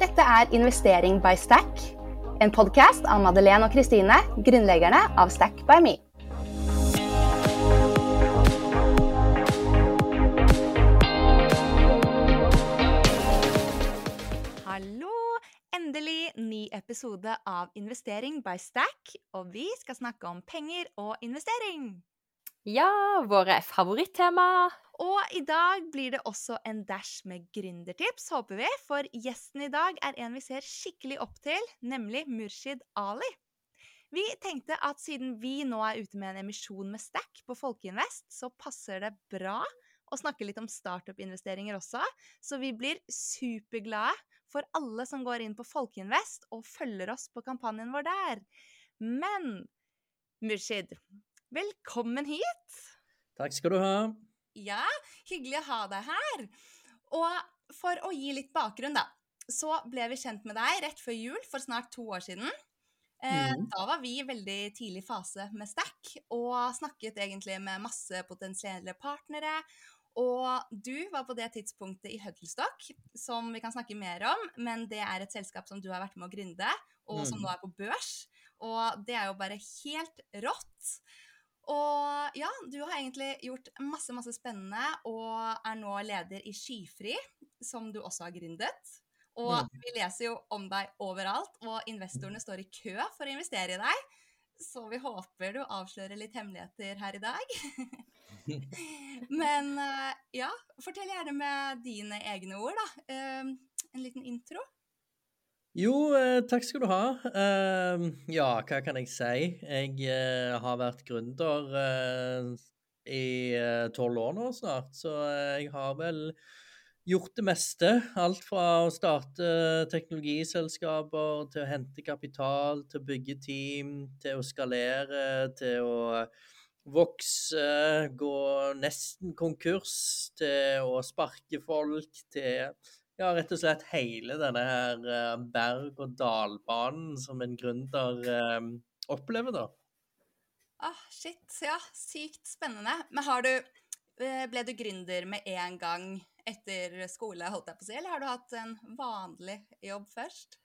Dette er Investering by Stack, en podkast av Madeleine og Kristine, grunnleggerne av Stack by Me. Hallo! Endelig ny episode av Investering by Stack, og vi skal snakke om penger og investering. Ja, våre favorittema. Og i dag blir det også en dash med gründertips, håper vi, for gjesten i dag er en vi ser skikkelig opp til, nemlig Murshid Ali. Vi tenkte at siden vi nå er ute med en emisjon med Stack på Folkeinvest, så passer det bra å snakke litt om startup-investeringer også, så vi blir superglade for alle som går inn på Folkeinvest og følger oss på kampanjen vår der. Men Murshid, velkommen hit! Takk skal du ha. Ja, hyggelig å ha deg her. Og for å gi litt bakgrunn, da, så ble vi kjent med deg rett før jul for snart to år siden. Eh, Mhm. Da var vi i veldig tidlig fase med Stack og snakket egentlig med masse potensielle partnere. Og du var på det tidspunktet i Huddlestock, som vi kan snakke mer om, men det er et selskap som du har vært med å gründe, og som Mhm. nå er på børs. Og det er jo bare helt rått. Og ja, du har egentlig gjort masse, masse spennende og er nå leder i Skyfri, som du også har gründet. Og Mm. vi leser jo om deg overalt, og investorene står i kø for å investere i deg. Så vi håper du avslører litt hemmeligheter her i dag. Men eh, ja, fortell gjerne med dine egne ord, da. Eh, En liten intro. Jo, eh, takk skal du ha. Eh, ja, hva kan jeg si? Jeg eh, har vært gründer eh, i tolv år nå snart, så jeg har vel gjort det meste. Alt fra å starte teknologiselskaper, til å hente kapital, til å bygge team, til å skalere, til å vokse, gå nesten konkurs, til å sparke folk, til ja, rett og slett hele denne her eh, berg-og-dal-banen som en gründer eh, opplever, da. Ah, shit. Ja, sykt spennende. Men har du eh, Ble du gründer med en gang etter skole, holdt jeg på å si, eller har du hatt en vanlig jobb først?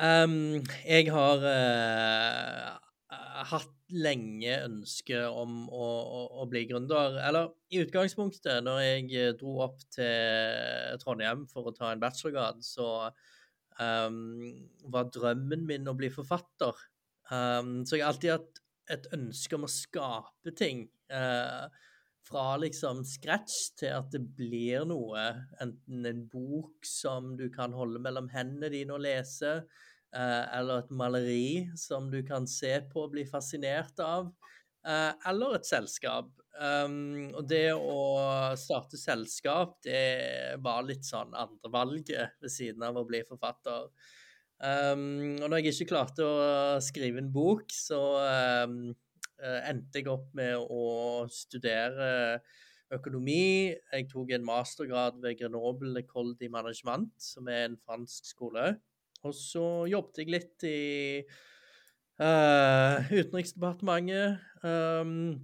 Um, jeg har eh, hatt lenge ønske om å, å, å bli gründer. Eller i utgangspunktet, når jeg eh, dro opp til Trondheim for å ta en bachelorgrad, så um, var drømmen min å bli forfatter. Um, så jeg har alltid hatt et ønske om å skape ting. Uh, fra liksom scratch til at det blir noe. Enten en bok som du kan holde mellom hendene dine og lese, eh, eller et maleri som du kan se på og bli fascinert av, eh, eller et selskap. Um, og det å starte selskap, det var litt sånn andrevalget ved siden av å bli forfatter. Um, og når jeg ikke klarte å skrive en bok, så um, eh, endte jeg opp med å studere økonomi. Jeg tok en mastergrad ved Grenoble École de Management, som er en fransk skole. Og så jobbet jeg litt i uh, Utenriksdepartementet, um,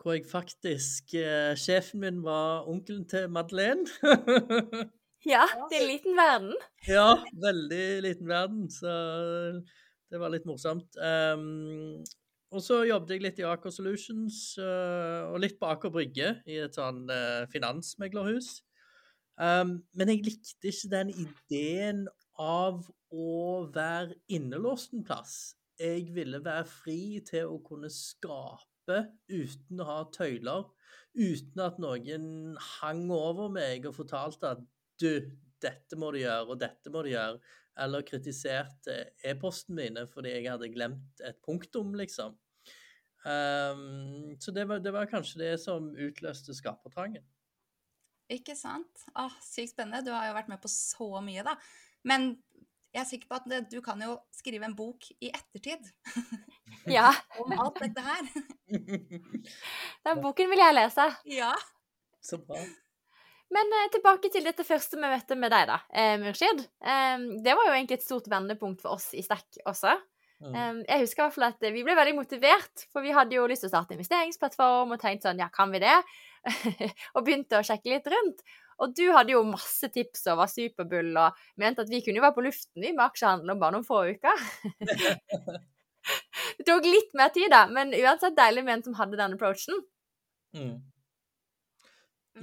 hvor jeg faktisk uh, Sjefen min var onkelen til Madeleine. Ja, det er en liten verden. Ja, veldig liten verden, så det var litt morsomt. Um, og så jobbet jeg litt i Aker Solutions uh, og litt på Aker Brygge, i et sånn uh, finansmeglerhus. Um, men jeg likte ikke den ideen av å være innelåst en plass. Jeg ville være fri til å kunne skape uten å ha tøyler, uten at noen hang over meg og fortalte at du, dette må du gjøre, og dette må du gjøre. Eller kritiserte e-posten mine fordi jeg hadde glemt et punktum, liksom. Um, så det var, det var kanskje det som utløste skapertrangen. Ikke sant? Ah, sykt spennende. Du har jo vært med på så mye, da. Men jeg er sikker på at det, du kan jo skrive en bok i ettertid Ja, om alt dette her. den boken vil jeg lese. ja. Så bra. Men eh, tilbake til dette første møtet med deg, da, eh, Murshid. Eh, det var jo egentlig et stort vendepunkt for oss i Stack også. Mm. Um, jeg husker i hvert fall at vi ble veldig motivert, for vi hadde jo lyst til å starte investeringsplattform og tenkte sånn, ja, kan vi det? og begynte å sjekke litt rundt. Og du hadde jo masse tips og var superbull og mente at vi kunne jo være på luften vi med aksjehandel om bare noen få uker. det tok litt mer tid, da, men uansett deilig med en som hadde den approachen. Mm.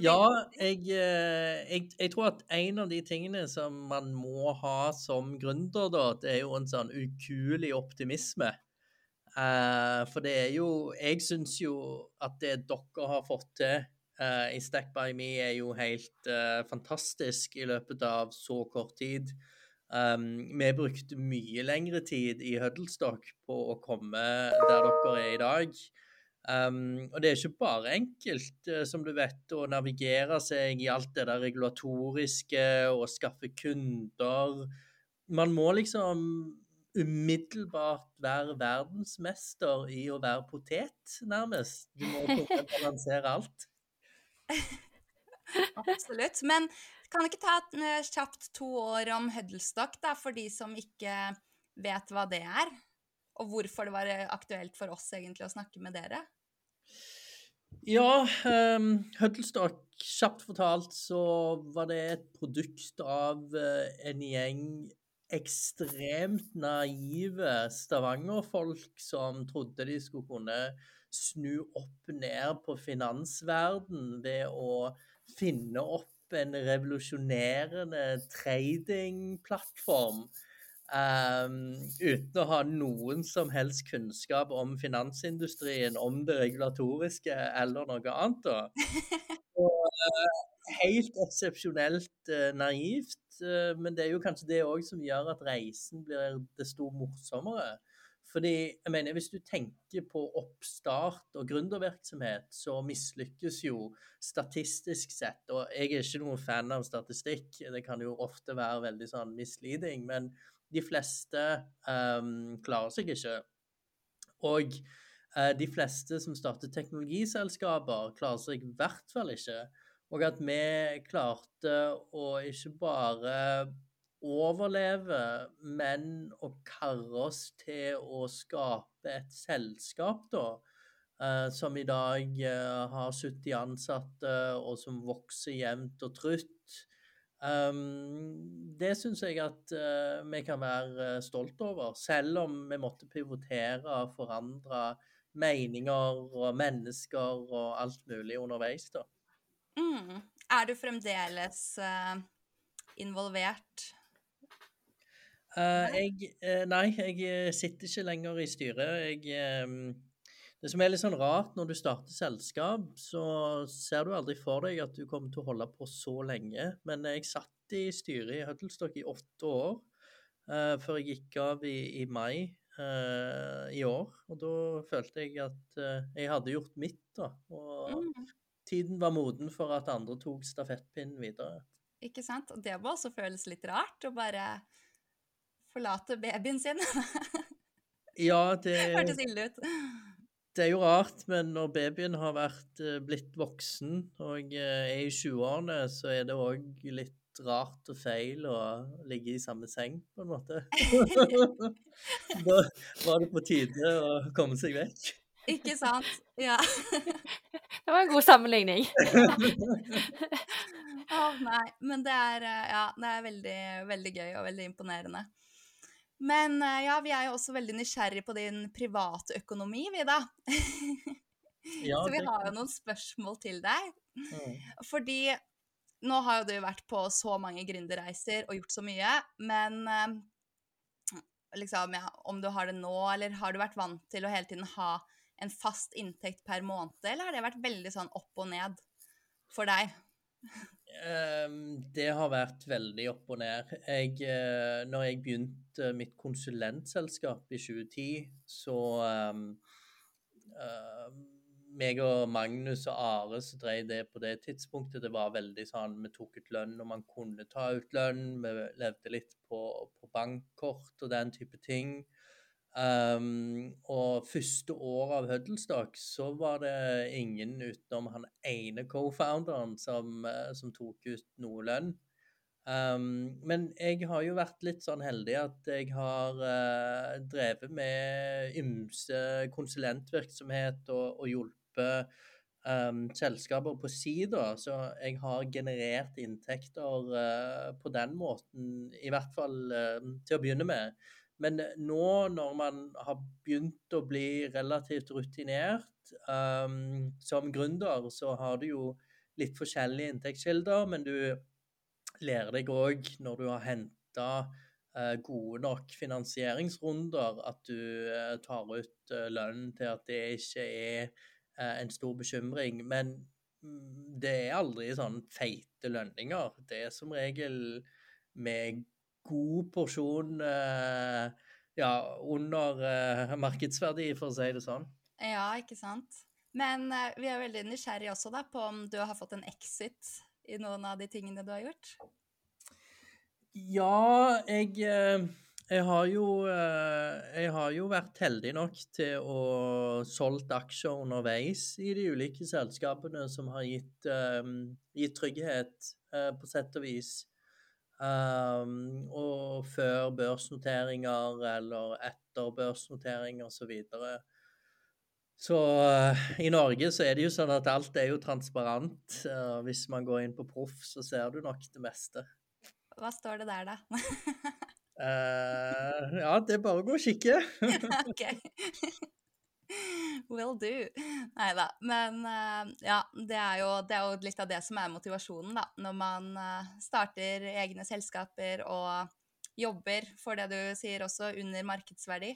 Ja, jeg, eh, jeg, jeg, tror at en av de tingene som man må ha som gründer, da, det er jo en sånn ukuelig optimisme. Uh, for det er jo Jeg syns jo at det dere har fått til uh, i Stack by Me, er jo helt uh, fantastisk i løpet av så kort tid. Um, vi brukte mye lengre tid i Huddlestock på å komme der dere er i dag. Um, og det er ikke bare enkelt, uh, som du vet, å navigere seg i alt det der regulatoriske og skaffe kunder. Man må liksom umiddelbart være verdensmester i å være potet, nærmest. Du må balansere alt. Absolutt. Men kan ikke ta et uh, kjapt to år om Huddlestock, da, for de som ikke vet hva det er? Og hvorfor det var aktuelt for oss egentlig å snakke med dere? Ja, um, Huddlestock, kjapt fortalt, så var det et produkt av uh, en gjeng ekstremt naive Stavanger-folk som trodde de skulle kunne snu opp ned på finansverden ved å finne opp en revolusjonerende tradingplattform Um, uten å ha noen som helst kunnskap om finansindustrien, om det regulatoriske eller noe annet. Og, uh, helt eksepsjonelt uh, naivt, uh, men det er jo kanskje det òg som gjør at reisen blir desto morsommere. Fordi, jeg mener, Hvis du tenker på oppstart og gründervirksomhet, så mislykkes jo statistisk sett Og jeg er ikke noen fan av statistikk, det kan jo ofte være veldig sånn misleading. men de fleste um, klarer seg ikke. Og uh, de fleste som starter teknologiselskaper, klarer seg i hvert fall ikke. Og at vi klarte å ikke bare overleve, men å karre oss til å skape et selskap, da. Uh, som i dag uh, har 70 ansatte, og som vokser jevnt og trutt. Um, det syns jeg at uh, vi kan være stolt over, selv om vi måtte pivotere og forandre meninger og mennesker og alt mulig underveis. da. Mm. Er du fremdeles uh, involvert? jeg, nei, jeg sitter ikke lenger i styret. Jeg um, det som er litt sånn rart, når du starter selskap, så ser du aldri for deg at du kommer til å holde på så lenge. Men jeg satt i styret i Huddlestock i åtte år uh, før jeg gikk av i, i mai i år. Og da følte jeg at jeg hadde gjort mitt, da. Og mm. tiden var moden for at andre tok stafettpinnen videre. Ikke sant. Og det må også føles litt rart å bare forlate babyen sin. ja, det Hørtes ille ut det er jo rart, men når babyen har vært, eh, blitt voksen og eh, er i 20-årene, så er det òg litt rart og feil å ligge i samme seng, på en måte. da var det på tide å komme seg vekk. Ikke sant? Ja. det var en god sammenligning. Å oh, nei. Men det er, eh, ja, det er veldig, veldig gøy og veldig imponerende. Men eh, ja, vi er jo også veldig nysgjerrig på din private økonomi, vi da. Ja, så vi har jo noen spørsmål til deg. Mm. Fordi nå har jo du vært på så mange gründerreiser og gjort så mye, men eh, liksom, ja, om du har det nå, eller har du vært vant til å hele tiden ha en fast inntekt per måned, eller har det vært veldig sånn opp og ned for deg? Ehm, det har vært veldig opp og ned. Jeg, eh, når jeg begynte mitt konsulentselskap i 2010, så um, uh, meg og Magnus og Are som drev det på det tidspunktet, det var veldig sånn Vi tok ut lønn når man kunne ta ut lønn. Vi levde litt på, på bankkort og den type ting. Um, og første året av Huddlestock så var det ingen utenom han ene co-founderen som, uh, som, tok ut noe lønn. Um, men jeg har jo vært litt sånn heldig at jeg har uh, drevet med ymse konsulentvirksomhet og, og hjulpet um, selskaper på si, så jeg har generert inntekter uh, på den måten, i hvert fall uh, til å begynne med. Men nå når man har begynt å bli relativt rutinert um, som gründer, så har du jo litt forskjellige inntektskilder, men du lærer deg òg når du har henta uh, gode nok finansieringsrunder, at du uh, tar ut uh, lønn til at det ikke er en stor bekymring. Men mm, det er aldri sånn feite lønninger. Det er som regel med god porsjon ja, under markedsverdi, for å si det sånn. Ja, ikke sant. Men vi er veldig nysgjerrige også da, på om du har fått en exit i noen av de tingene du har gjort? Ja, jeg, eh, jeg, har jo, eh, jeg har jo vært heldig nok til å solgt aksjer underveis i de ulike selskapene som har gitt, gitt trygghet, på sett og vis. Um, og før børsnoteringer eller etter børsnoteringer osv. Så, videre. Så uh, i Norge så er det jo sånn at alt er jo transparent. Uh, hvis man går inn på Proff, så ser du nok det meste. Hva står det der, da? uh, ja, det er bare å gå og kikke. ok. Will do. Nei da. Men ja, det er, jo, det er, jo, litt av det som er motivasjonen, da. Når man starter egne selskaper og jobber for det du sier også, under markedsverdi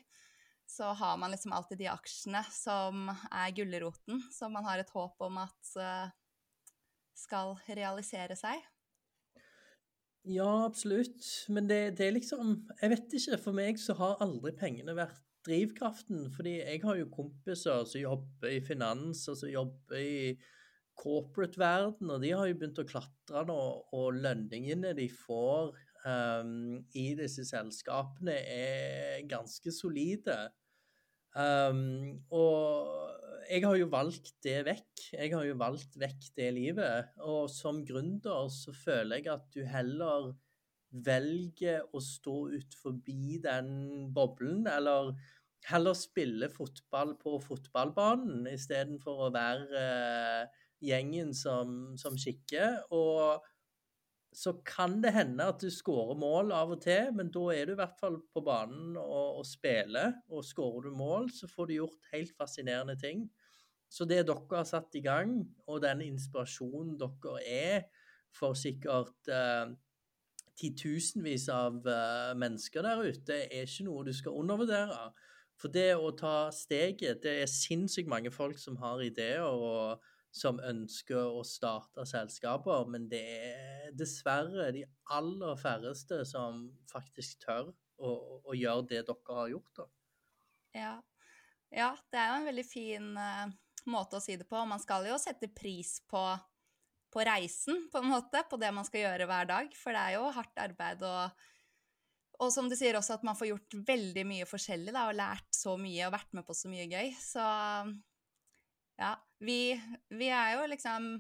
så har man liksom alltid de aksjene som er gulroten, som man har et håp om at uh, skal realisere seg. Ja, absolutt. Men det, det, er liksom Jeg vet ikke. For meg så har aldri pengene vært drivkraften. Fordi jeg har jo kompiser som jobber i finans, og som jobber i corporate-verden, og de har jo begynt å klatre nå, og lønningene de får um, i disse selskapene er ganske solide. Um, og jeg har jo valgt det vekk. Jeg har jo valgt vekk det livet. Og som gründer så føler jeg at du heller velger å stå ut forbi den boblen, eller heller spille fotball på fotballbanen istedenfor å være uh, gjengen som, som kikker. Og så kan det hende at du skårer mål av og til, men da er du i hvert fall på banen og, og spiller. Og skårer du mål, så får du gjort helt fascinerende ting. Så det dere har satt i gang, og den inspirasjonen dere er for sikkert eh, titusenvis av uh, mennesker der ute, er ikke noe du skal undervurdere. For det å ta steget Det er sinnssykt mange folk som har ideer og som ønsker å starte selskaper, men det er dessverre de aller færreste som faktisk tør å, å gjøre det dere har gjort. da. Ja. ja det er jo en veldig fin uh, måte å si det på. Man skal jo sette pris på, på, reisen, på en måte, på det man skal gjøre hver dag. For det er jo hardt arbeid og, og som du sier også, at man får gjort veldig mye forskjellig da, og lært så mye og vært med på så mye gøy. Så ja, vi, vi er jo liksom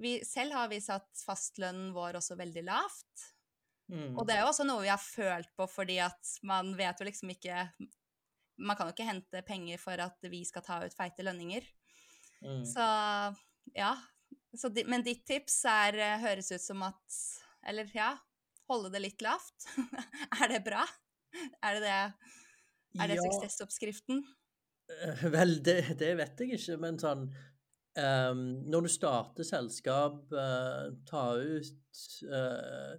vi, Selv har vi satt fastlønnen vår også veldig lavt. Mm. Og det er jo også noe vi har følt på fordi at man vet jo liksom ikke Man kan jo ikke hente penger for at vi skal ta ut feite lønninger. Mm. Så ja. Så, men ditt tips er, høres ut som at Eller ja, holde det litt lavt. er det bra? Er det det? Er det ja. suksessoppskriften? Eh, vel, det, det, vet jeg ikke, men sånn um, Når du starter selskap, uh, ta ut uh,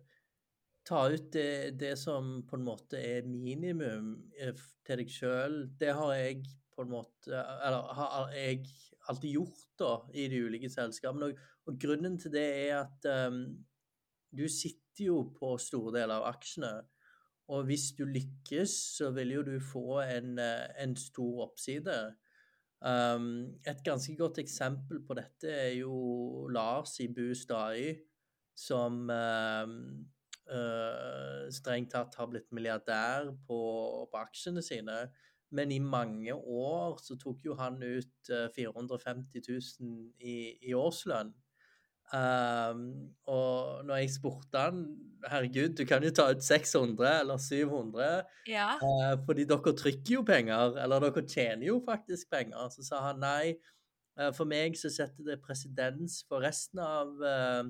Ta ut det, det, som på en måte er minimum til deg sjøl. Det har jeg på en måte Eller har jeg alltid gjort da, i de ulike selskapene. Og, og grunnen til det er at um, du sitter jo på store deler av aksjene. Og hvis du lykkes, så vil jo du få en, eh, en stor oppside. Um, et ganske godt eksempel på dette er jo Lars i Bustadøy, som um, uh, strengt tatt har blitt milliardær på, på, aksjene sine. Men i mange år så tok jo han ut uh, 450 000 i, i årslønn. Um, og når jeg spurte han Herregud, du kan jo ta ut 600 eller 700, ja. uh, fordi dere trykker jo penger, eller dere tjener jo faktisk penger. Så sa han nei, Uh, For meg så setter det presedens for resten av uh,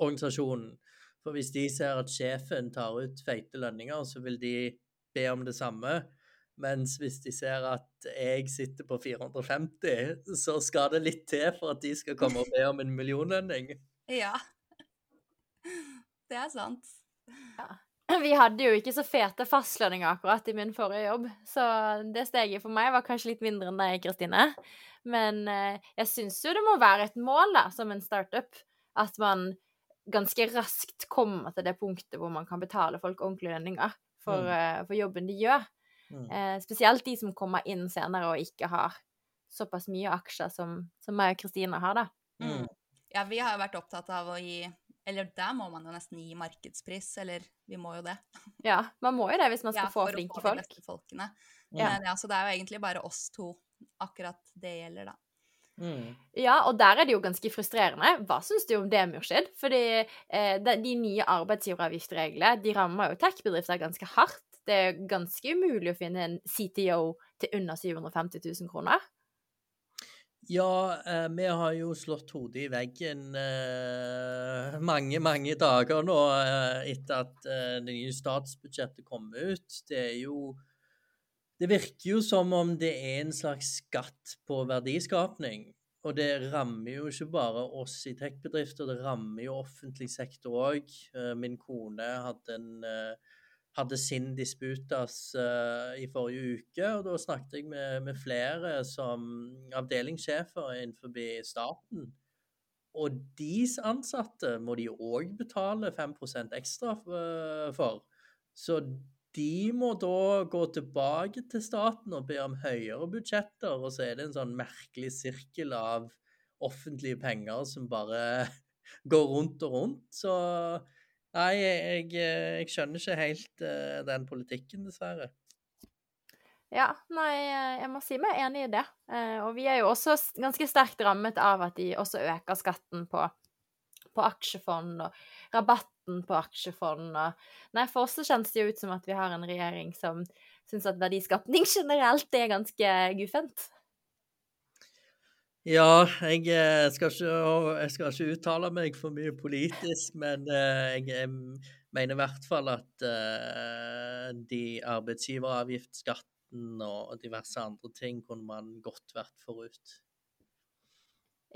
organisasjonen. For hvis de ser at sjefen tar ut feite lønninger, så vil de be om det samme. Mens hvis de ser at jeg sitter på 450, så skal det litt til for at de skal komme og be om en millionlønning. Ja. Det er sant. Vi hadde jo ikke så fete fastlønninger akkurat i min forrige jobb, så det steget for meg var kanskje litt mindre enn deg, Kristine. Men eh, jeg syns jo det må være et mål, da, som en startup, at man ganske raskt kommer til det punktet hvor man kan betale folk ordentlige lønninger for, Mm. eh, for jobben de gjør. Mm. Eh, spesielt de som kommer inn senere og ikke har såpass mye aksjer som, som meg og Kristine har, da. Mm. Ja, vi har jo vært opptatt av å gi Eller der må man jo nesten gi markedspris, eller vi må jo det. Ja, man må jo det hvis man skal Ja, få for å få de beste folkene. Ja. Men ja, så det er jo egentlig bare oss to akkurat det gjelder, da. Mm. Ja, og der er det jo ganske frustrerende. Hva syns du om det, Murshid? Fordi eh, de, de nye arbeidsgiveravgiftsreglene de rammer jo tech-bedrifter ganske hardt. Det er ganske umulig å finne en CTO til under 750 000 kroner. Ja, eh, vi har jo slått hodet i veggen eh, mange, mange dager nå eh, etter at det nye statsbudsjettet kom ut. Det er jo Det virker jo som om det er en slags skatt på verdiskapning. Og det rammer jo ikke bare oss i tech-bedrifter, det rammer jo offentlig sektor òg. Min kone hadde en hadde sin disputas uh, i forrige uke, og da snakket jeg med, med flere som avdelingssjefer innenfor staten. Og deres ansatte må de òg betale 5 ekstra eh, for. Så de må da gå tilbake til staten og be om høyere budsjetter, og så er det en sånn merkelig sirkel av offentlige penger som bare går rundt og rundt. Så Nei, jeg, jeg skjønner ikke helt uh, den politikken, dessverre. Ja, nei, eh, jeg må si meg enig i det. Eh, og vi er jo også ganske sterkt rammet av at de også øker skatten på, på aksjefond og rabatten på aksjefond og Nei, for oss så kjennes det jo ut som at vi har en regjering som syns at verdiskapning generelt er ganske guffent. Ja, jeg eh, skal, ikke, jeg skal ikke uttale meg for mye politisk, men eh, jeg, jeg mener i hvert fall at eh, de arbeidsgiveravgiftsskatten og diverse andre ting kunne man godt vært forut.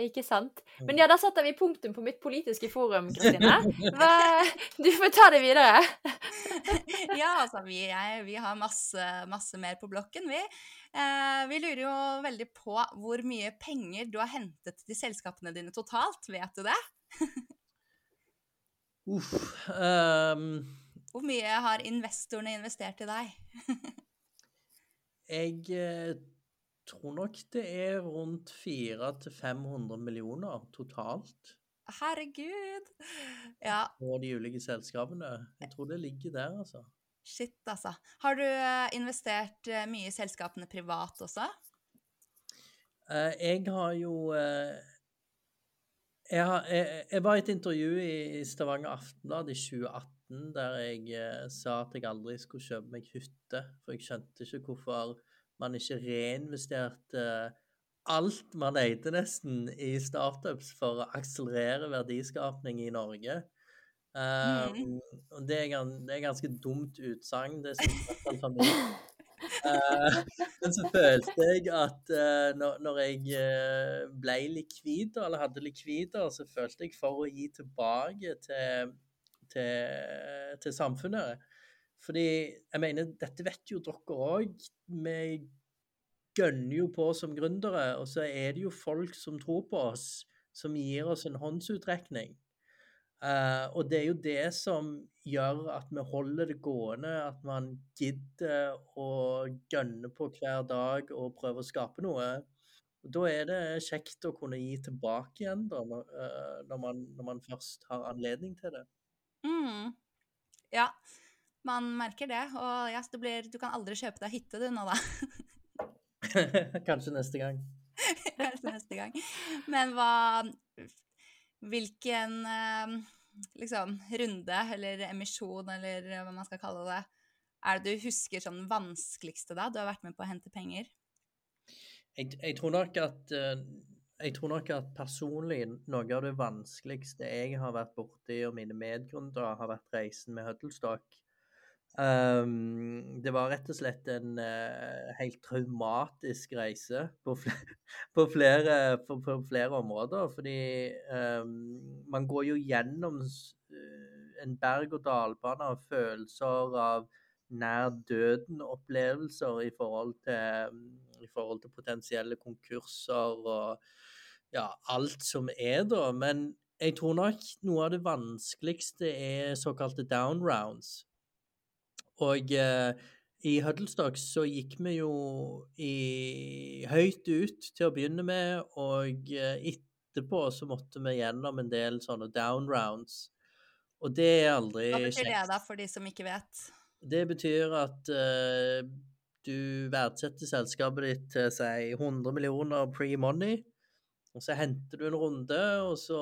Ikke sant? Men ja, da setter vi punktum på mitt politiske forum, Kristine. Du får ta det videre. Ja, altså, vi, jeg, vi har masse, masse mer på blokken, vi. Eh, vi lurer jo veldig på hvor mye penger du har hentet til selskapene dine totalt. Vet du det? Uff. um... Hvor mye har investorene investert i deg? jeg eh, tror nok det er rundt 400-500 millioner totalt Herregud! Ja, på de ulike selskapene. Jeg tror det ligger der, altså. shit, altså. Har du eh, investert eh, mye i selskapene privat også? Eh, jeg har jo jeg, har, jeg, jeg var i et intervju i Stavanger Aftenblad i 2018 der jeg sa at jeg aldri skulle kjøpe meg hytte, for jeg skjønte ikke hvorfor man ikke reinvesterte alt man eide nesten i startups for å akselerere verdiskapning i Norge. Um, det er, det er ganske dumt utsagn, det synes i hvert fall for meg. Eh, men så følte jeg at uh, når, når jeg eh, ble likvider, eller hadde likvider, så følte jeg for å gi tilbake til, til, til samfunnet. Fordi jeg mener, dette vet jo dere òg. Vi gønner jo på som gründere, og så er det jo folk som tror på oss, som gir oss en håndsutrekning. Uh, og det er jo det som gjør at vi holder det gående, at man gidder å gønne på hver dag og prøve å skape noe. Og da er det kjekt å kunne gi tilbake igjen, da, når, eh, man, når man først har anledning til det. Mm. Ja, man merker det. Og ja, det blir, du kan aldri kjøpe deg hytte du nå, da. Kanskje neste gang. Kanskje neste gang. Men hva Hvilken eh, liksom runde eller emisjon eller hva man skal kalle det, er det du husker sånn vanskeligste da? Du har vært med på å hente penger? Jeg, jeg tror nok at eh, jeg tror nok at personlig noe av det vanskeligste jeg har vært borti, og mine medgrunner har vært reisen med Huddlestock. Um, det var rett og slett en uh, helt traumatisk reise på, flere, på, flere, på, på flere, områder. Fordi um, man går jo gjennom en berg-og-dal-bane av følelser av nær døden-opplevelser i, i forhold til potensielle konkurser og ja, alt som er, da. Men jeg tror nok noe av det vanskeligste er såkalte down rounds. Og eh, i Huddlestock så gikk vi jo i, høyt ut til å begynne med, og eh, etterpå så måtte vi gjennom en del sånne down rounds. Og det er aldri kjekt. Hva betyr det da, for de som ikke vet? Det betyr at eh, du verdsetter selskapet ditt til si 100 millioner pre-money, og så henter du en runde, og så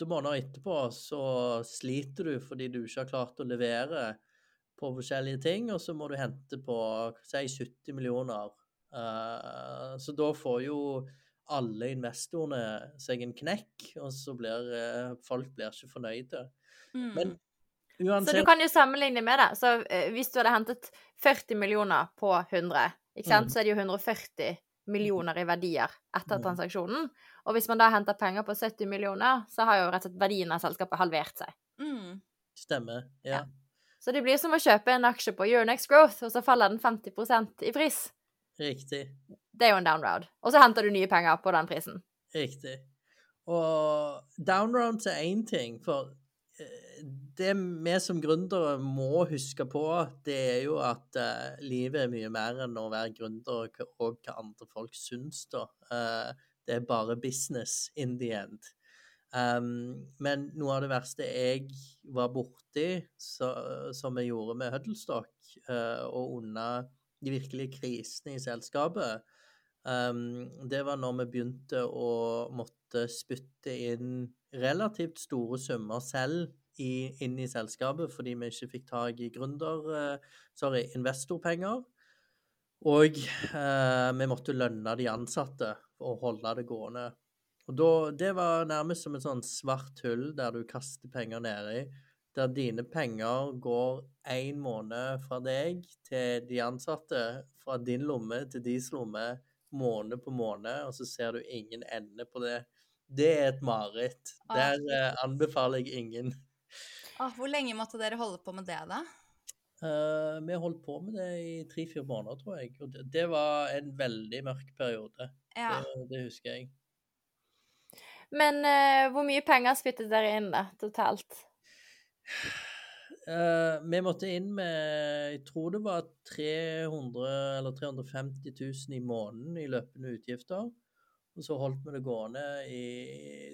åtte måneder etterpå så sliter du fordi du ikke har klart å levere på forskjellige ting, og så må du hente på si 70 millioner. Uh, så da får jo alle investorene seg en knekk, og så blir uh, folk blir ikke fornøyde. Mm. Men uansett Så du kan jo sammenligne med det. Så uh, hvis du hadde hentet 40 millioner på 100, ikke sant, mm. så er det jo 140 millioner i verdier etter mm. transaksjonen. Og hvis man da henter penger på 70 millioner, så har jo rett og slett verdien av selskapet halvert seg. Mm. Stemmer, ja. ja. Så det blir som å kjøpe en aksje på Euronex Growth, og så faller den 50% i pris. Riktig. Det er jo en downround. Og så henter du nye penger på den prisen. Riktig. Og downrounds er én ting, for eh, det vi som gründere må huske på, det er jo at uh, livet er mye mer enn å være gründer og hva andre folk syns, da. Uh, det er bare business in the end. Um, men noe av det verste jeg var borti, så, som jeg gjorde med Huddlestock, uh, og under de virkelige krisene i selskapet, um, det var når vi begynte å måtte spytte inn relativt store summer selv i, inn i selskapet fordi vi ikke fikk tak i gründer, uh, sorry, investorpenger. Og uh, vi måtte lønne de ansatte for å holde det gående. Og da, Det var nærmest som et sånn svart hull der du kaster penger nedi der dine penger går én måned fra deg til de ansatte, fra din lomme til deres lomme, måned på måned, og så ser du ingen ende på det. Det er et mareritt. Der eh, anbefaler jeg ingen. Ah, hvor lenge måtte dere holde på med det, da? Uh, vi holdt på med det i tre-fire måneder, tror jeg. Og det, det, var en veldig mørk periode. Ja. Det, det husker jeg. Men uh, hvor mye penger spyttet dere inn, da, totalt? Uh, vi måtte inn med Jeg tror det var 300 eller 350 000 i måneden i løpende utgifter. Og så holdt vi det gående i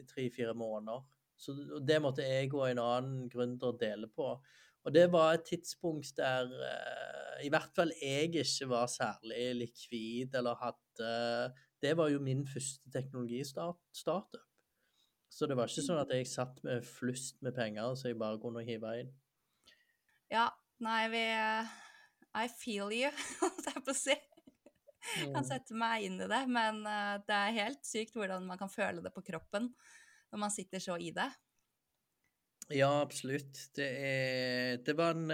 tre-fire måneder. Så det måtte jeg og en annen gründer dele på. Og det var et tidspunkt der uh, i hvert fall jeg ikke var særlig likvid eller hadde Det var jo min første teknologistartup. Så det var ikke sånn at jeg satt med flust med penger så jeg bare kunne hive inn. Ja, nei, vi I feel you, holdt jeg på å si. Jeg kan sette meg inn i det, men uh, det er helt sykt hvordan man kan føle det på kroppen når man sitter så i det. Ja, absolutt. Det, er, det, var, en,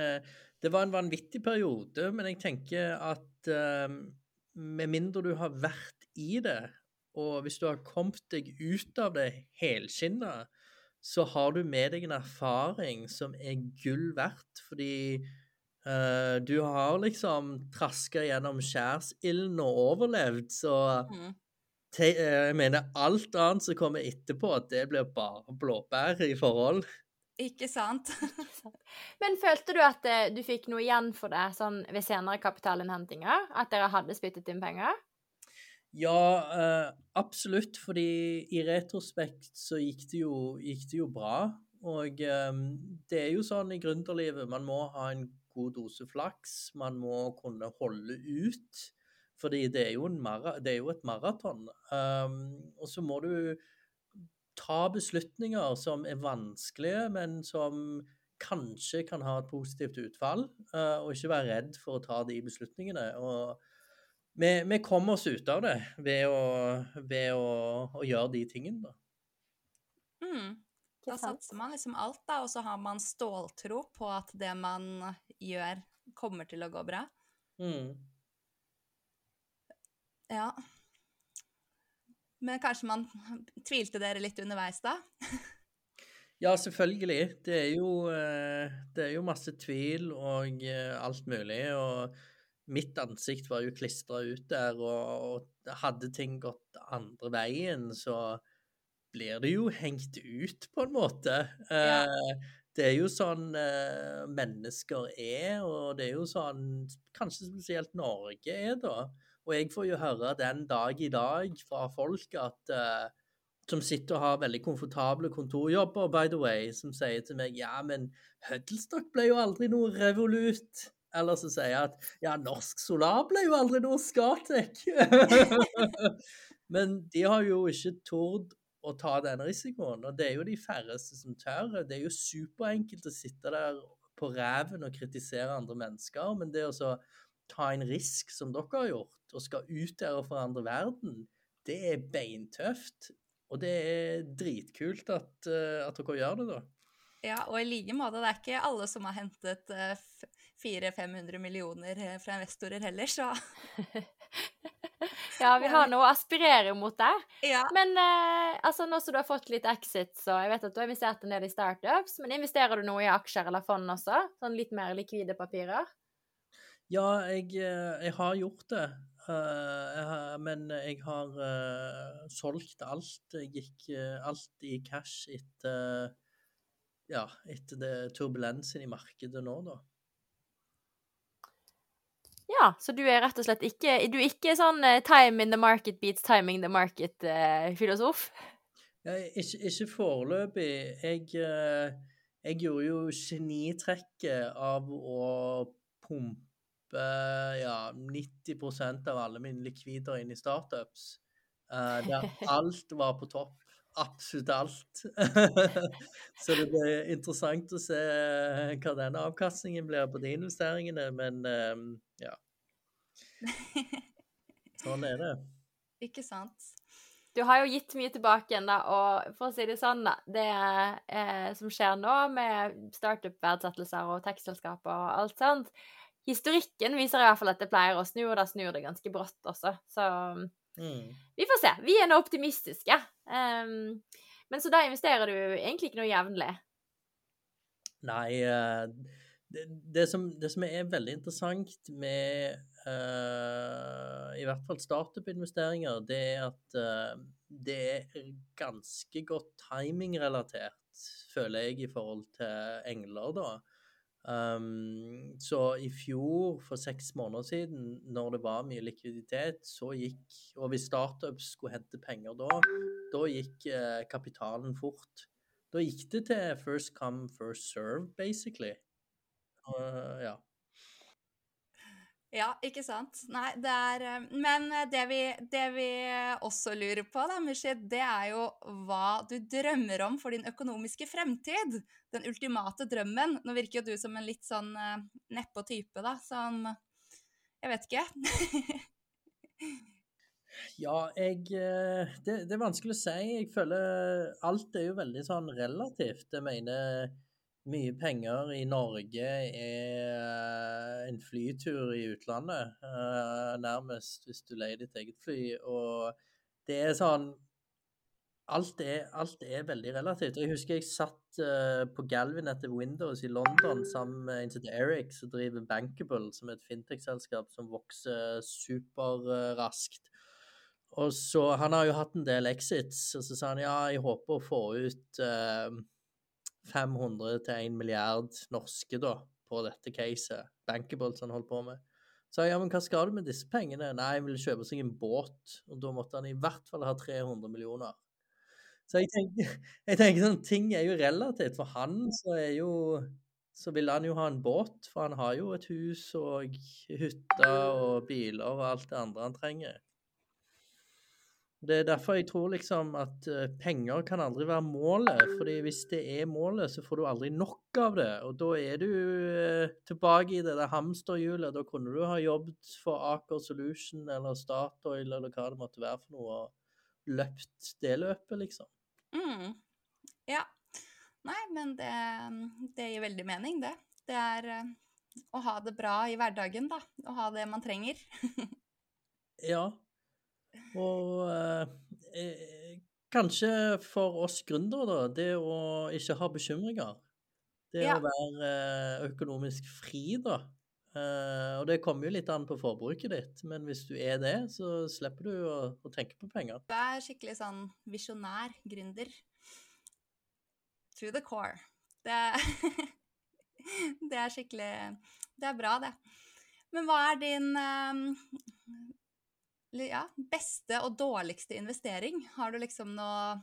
det var en vanvittig periode, men jeg tenker at uh, med mindre du har vært i det, og hvis du har kommet deg ut av det helskinna, så har du med deg en erfaring som er gull verdt, fordi uh, du har liksom traska gjennom skjærsilden og overlevd, så mm. te, uh, jeg mener alt annet som kommer etterpå, det blir bare blåbær i forhold. Ikke sant? Men følte du at uh, du fikk noe igjen for det sånn ved senere kapitalinnhentinger? At dere hadde spyttet inn penger? Ja, eh, absolutt. Fordi i retrospekt så gikk det jo, gikk det jo bra. Og eh, det er jo sånn i gründerlivet, man må ha en god dose flaks. Man må kunne holde ut. Fordi det er jo, det er jo et maraton. Um, og så må du ta beslutninger som er vanskelige, men som kanskje kan ha et positivt utfall. Og ikke være redd for å ta de beslutningene. Og vi, vi kommer oss ut av det ved å, ved å, å gjøre de tingene, da. Mm. Da satser man liksom alt, da, og så har man ståltro på at det man gjør, kommer til å gå bra. Mm. Ja. Men kanskje man tvilte dere litt underveis, da? Ja, selvfølgelig. Det er jo, eh, det er jo masse tvil og eh, alt mulig. Og mitt ansikt var jo klistra ut der, og, og hadde ting gått andre veien, så blir det jo hengt ut, på en måte. Ja. Eh, det er jo sånn eh, mennesker er, og det er jo sånn kanskje spesielt Norge er, da. Og jeg får jo høre den dag i dag fra folk at eh, som sitter og har veldig komfortable kontorjobber, by the way, som sier til meg ja, men Huddlestock ble jo aldri noe revolut. Eller så sier jeg at ja, Norsk Solar ble jo aldri noe Scatec. men de har jo ikke tord å ta den risikoen, og det er jo de færreste som tør. Det er jo superenkelt å sitte der på ræven og kritisere andre mennesker, men det å ta en risk som dere har gjort, og skal ut der og forandre verden, det er beintøft. Og det er dritkult at, eh, at dere gjør det, da. Ja, og i like måte, det er ikke alle som har hentet f- 400-500 millioner eh, fra investorer heller, så Ja, vi har noe å aspirere mot der. ja. Men eh, altså, nå som du har fått litt exit, så jeg vet at du har investert en del i startups, men investerer du noe i aksjer eller fond også? Sånn litt mer likvide papirer? Ja, jeg, eh, jeg har gjort det. Eh, jeg har, men jeg har uh, solgt alt. Jeg gikk uh, alt i cash etter ja, etter det turbulensen i markedet nå, da. Ja, så du er rett og slett ikke Du er ikke sånn eh, time in the market beats timing the market-filosof? Ja, ikke, ikke foreløpig. Jeg, eh, jeg gjorde jo genitrekket av å pumpe ja, 90% av alle mine likvider inn i startups. eh, der alt var på topp. Absolutt alt. Så det blir interessant å se hva den avkastningen blir på de investeringene, men eh, ja. Sånn er det. Ikke sant? Du har jo gitt mye tilbake igjen, da, og for å si det sånn, da Det eh, som skjer nå med startup-verdsettelser og tekstselskaper og alt sånt Historikken viser i hvert fall at det pleier å snu, og da snur det ganske brått også. Så Mm. vi får se. Vi er nå optimistiske. Ehm, men så da investerer du egentlig ikke noe jevnlig? Nei, eh, det, det, som, det som er veldig interessant med uh, i hvert fall startup-investeringer, det er at uh, det er ganske godt timing-relatert, føler jeg, i forhold til engler, da. Um, så i fjor, for seks måneder siden, når det var mye likviditet, så gikk Og hvis startups skulle hente penger da, da gikk eh, kapitalen fort. Da gikk det til first come, first serve, basically. Uh, ja. Ja, ikke sant. Nei, det er eh, Men eh, det vi, det vi også lurer på, da, Mushid, det er jo hva du drømmer om for din økonomiske fremtid. Den ultimate drømmen. Nå virker jo du som en litt sånn uh, nedpå type, da, som Jeg vet ikke. Ja, jeg eh, det, det er vanskelig å si. Jeg føler alt er jo veldig sånn relativt. Jeg mener mye penger i Norge er en flytur i utlandet, eh, nærmest hvis du leier ditt eget fly. Og det er sånn Alt er, alt er veldig relativt. Jeg husker jeg satt eh, på Galvin etter Windows i London sammen med en som Eric, som driver Bankable, som er et fintech-selskap som vokser superraskt. Og så, Han har jo hatt en del exits, og så sa han ja, jeg håper å få ut eh, 500 til 1 milliard norske da, på dette caset. Bankable som han holdt på med. Så ja, men hva skal du med disse pengene? Nei, han vil kjøpe seg en båt, og da måtte han i hvert fall ha 300 millioner. Så jeg tenker, jeg tenker sånn, ting er jo relativt. For han så er jo så vil han jo ha en båt, for han har jo et hus og hytter og biler og alt det andre han trenger. Det er derfor jeg tror liksom at eh, penger kan aldri være målet. fordi hvis det er målet, så får du aldri nok av det. Og da er du eh, tilbake i det der hamsterhjulet. Da kunne du ha jobbet for Aker Solution eller Statoil eller hva det måtte være for noe, og løpt det løpet, liksom. Mm. Ja. Nei, men det, det gir veldig mening, det. Det er eh, å ha det bra i hverdagen, da. Å ha det man trenger. Ja. Og eh, eh, kanskje for oss gründere, da, det å ikke ha bekymringer. Det Ja. å være eh, økonomisk fri, da. Eh, og det kommer jo litt an på forbruket ditt, men hvis du er det, så slipper du å, å tenke på penger. Du er skikkelig sånn visjonær gründer. To the core. Det, det er skikkelig Det er bra, det. Men hva er din eh, ja, beste og dårligste investering? Har du liksom noe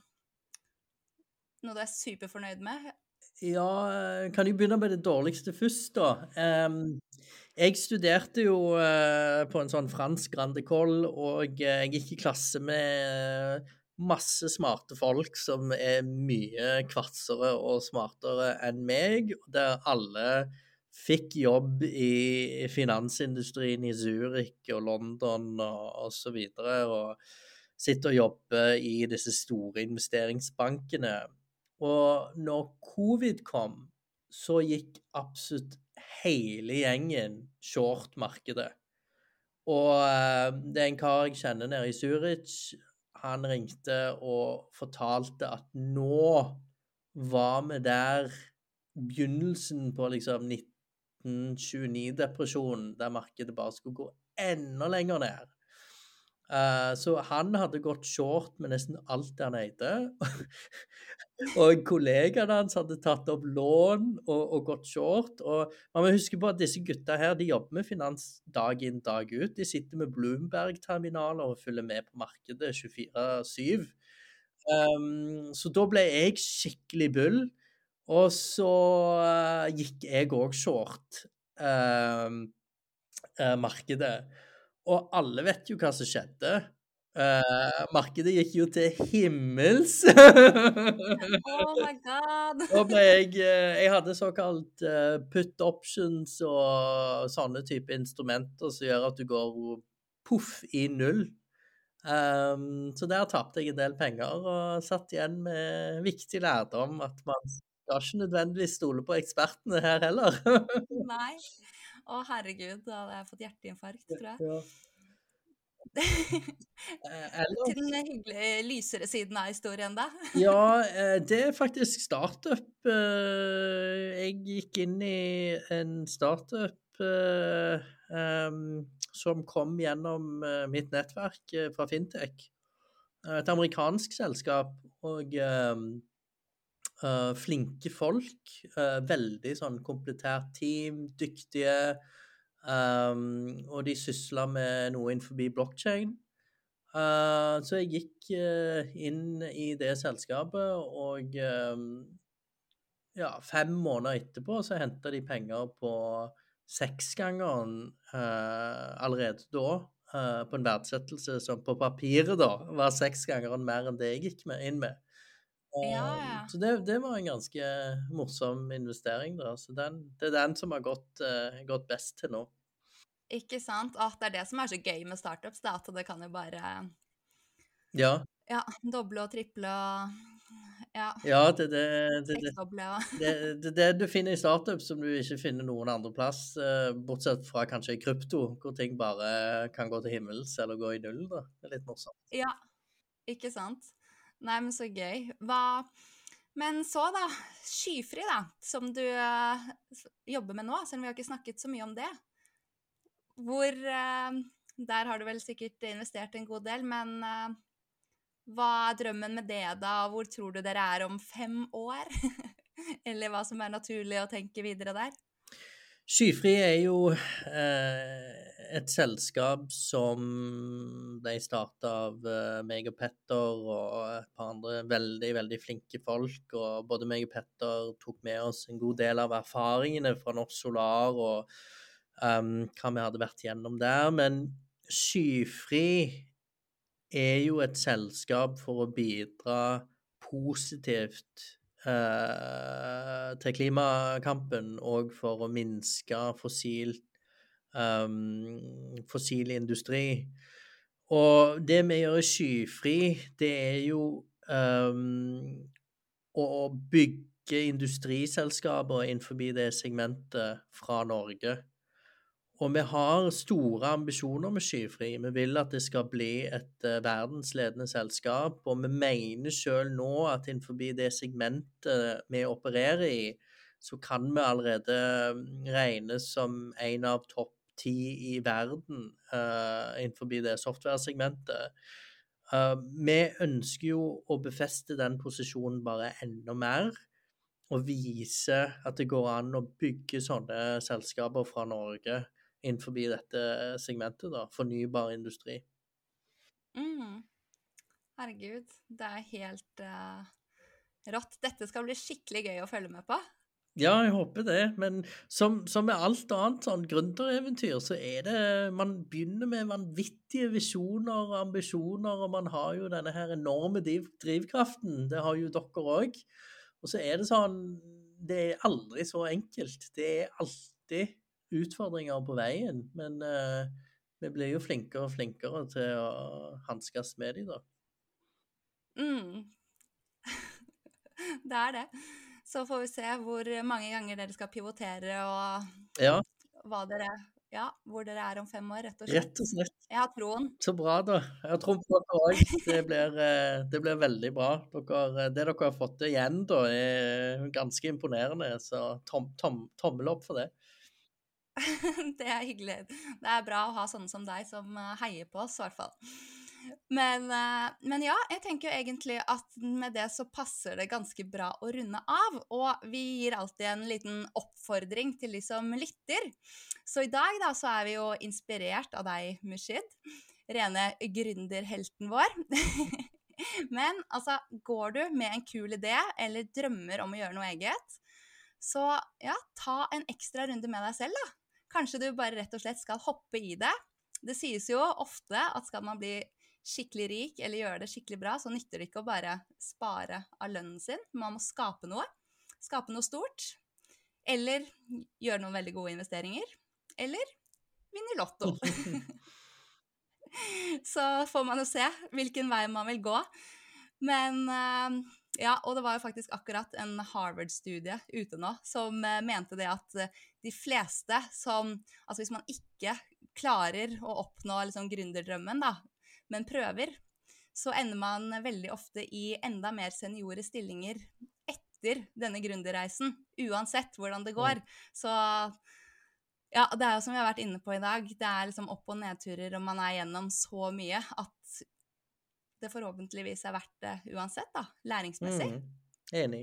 Noe du er superfornøyd med? Ja, kan jeg begynne med det dårligste først, da. Jeg studerte jo eh, på en sånn fransk grande Coll, og eh, jeg gikk i klasse med masse smarte folk som er mye kvatsere og smartere enn meg, der alle fikk jobb i finansindustrien i Zurich og London og, og så videre, og sitter og jobber i disse store investeringsbankene. Og når covid kom, så gikk absolutt hele gjengen short-markedet. Og eh, det er en kar jeg kjenner nede i Zurich. Han ringte og fortalte at nå var vi der begynnelsen på liksom 1929-depresjonen, der markedet bare skulle gå enda lenger ned. Uh, så han hadde gått short med nesten alt han eide. og kollegaene hans hadde tatt opp lån og, og gått short. Og man må huske på at disse gutta her, de jobber med finans dag inn, dag ut. De sitter med Bloomberg-terminaler og følger med på markedet 24-7. Um, så da ble jeg skikkelig bull. Og så eh, gikk jeg òg short um, eh, markedet. Og alle vet jo hva som skjedde. Eh, markedet gikk jo til himmels. Oh my god! Da ble jeg eh, Jeg hadde såkalt eh, put options og sånne type instrumenter som gjør at du går poff i null. Um, så der tapte jeg en del penger og satt igjen med viktig lærdom at man skal ikke nødvendigvis stole på ekspertene her heller. Nei. Å, herregud, da hadde jeg fått hjerteinfarkt, tror jeg. Ja. Eh, Til den hyggelige, lysere siden av historien, da. Ja, eh, det er faktisk startup. eh, Jeg gikk inn i en startup som kom gjennom mitt nettverk fra Fintech. Et amerikansk selskap og eh, flinke folk. Uh, Veldig sånn komplettert team, dyktige. Um, Og de sysla med noe innenfor blokkjede. Uh, så jeg gikk eh, inn i det selskapet, og eh, ja, fem måneder etterpå så henta de penger på seksgangeren uh, allerede da. på en verdsettelse som på papiret da var seksgangeren mer enn det jeg gikk med, inn med. Ja, ja. Så det, det var en ganske morsom investering. da, så den, Det er den som har gått, uh, gått best til nå. Ikke sant? Åh, det er det som er så gøy med startups, da, at det kan jo bare Ja, ja, doble og triple og ja, ja det, det, det, det, det, det, det du finner i startup som du ikke finner noen andre plass, uh, bortsett fra kanskje i krypto, hvor ting bare kan gå til himmels eller gå i null. da. Det er litt morsomt. Ja, ikke sant? Nei, men så gøy. Hva Men så, da. Skyfri, da, som du uh, jobber med nå, selv om vi har ikke snakket så mye om det. Hvor uh, Der har du vel sikkert investert en god del, men uh, hva er drømmen med det, da? og Hvor tror du dere er om fem år? Eller hva som er naturlig å tenke videre der? Skyfri er jo eh, et selskap som ble starta av eh, meg og Petter og et par andre veldig, veldig flinke folk. Og både meg og Petter tok med oss en god del av erfaringene fra Norsk Solar og um, hva vi hadde vært gjennom der. Men Skyfri er jo et selskap for å bidra positivt eh, til klimakampen og for å minske fossil, um, fossil industri. Og det vi gjør Skyfri, det er jo um, å, bygge industriselskaper innenfor det segmentet fra Norge. Og vi har store ambisjoner med Skyfri. Vi vil at det skal bli et uh, verdensledende selskap. Og vi mener sjøl nå at innenfor det segmentet vi opererer i, så kan vi allerede mm, regnes som en av topp ti i verden uh, innenfor det software-segmentet. Uh, vi ønsker jo å befeste den posisjonen bare enda mer. Og vise at det går an å bygge sånne selskaper fra Norge innenfor dette segmentet, da, fornybar industri. Mm. Herregud, det er helt uh, rått. Dette skal bli skikkelig gøy å følge med på. Ja, jeg håper det. Men som, som med alt annet sånn gründereventyr, så er det Man begynner med vanvittige visjoner og ambisjoner, og man har jo denne her enorme driv, drivkraften. Det har jo dere òg. Og så er det sånn Det er aldri så enkelt. Det er alltid utfordringer på veien, men uh, vi blir jo flinkere og flinkere til å hanskes med dem, da. Mm. det er det. Så får vi se hvor mange ganger dere skal pivotere og ja. hva dere ja, hvor dere er om fem år, rett og slett. Rett og slett. Jeg har troen. Så bra, da. Jeg har troen på dere òg. Det, eh, det, blir veldig bra. Dere, det dere har fått til igjen, da, er ganske imponerende. Så tom, tom, tommel opp for det. det er hyggelig. Det er bra å ha sånne som deg som eh, heier på oss, i hvert fall. Men, eh, men, ja, jeg tenker jo egentlig at med det så passer det ganske bra å runde av. Og vi gir alltid en liten oppfordring til de som lytter. Så i dag da så er vi jo inspirert av deg, Mushid. Rene gründerhelten vår. men altså, går du med en kul idé eller drømmer om å gjøre noe eget, så ja, ta en ekstra runde med deg selv, da. Kanskje du bare rett og slett skal hoppe i det. Det sies jo ofte at skal man bli skikkelig rik eller gjøre det skikkelig bra, så nytter det ikke å bare spare av lønnen sin. Man må skape noe. Skape noe stort. Eller gjøre noen veldig gode investeringer. Eller vinne i Lotto. så får man jo se hvilken vei man vil gå. Men uh, ja, og det var jo faktisk akkurat en Harvard-studie ute nå som uh, mente det at uh, de fleste som Altså hvis man ikke klarer å oppnå liksom gründerdrømmen, da, men prøver, så ender man veldig ofte i enda mer seniore stillinger etter denne gründerreisen, uansett hvordan det går. Så ja, det er jo som vi har vært inne på i dag, det er liksom opp- og nedturer, og man er gjennom så mye at det forhåpentligvis er verdt det uansett, da, læringsmessig. Mm, enig.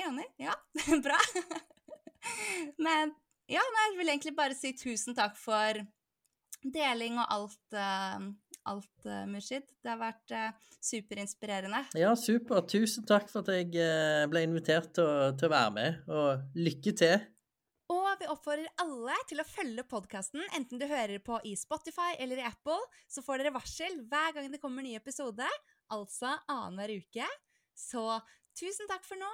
Enig, ja. Bra. Men ja, jeg vil egentlig bare si tusen takk for deling og alt, uh, alt uh, Mushid. Det har vært uh, superinspirerende. Ja, super. Tusen takk for at jeg ble invitert til å, til å være med, og lykke til og vi oppfordrer alle til å følge podkasten, enten du hører på i Spotify eller i Apple, så får dere varsel hver gang det kommer ny episode, altså annenhver uke. Så tusen takk for nå.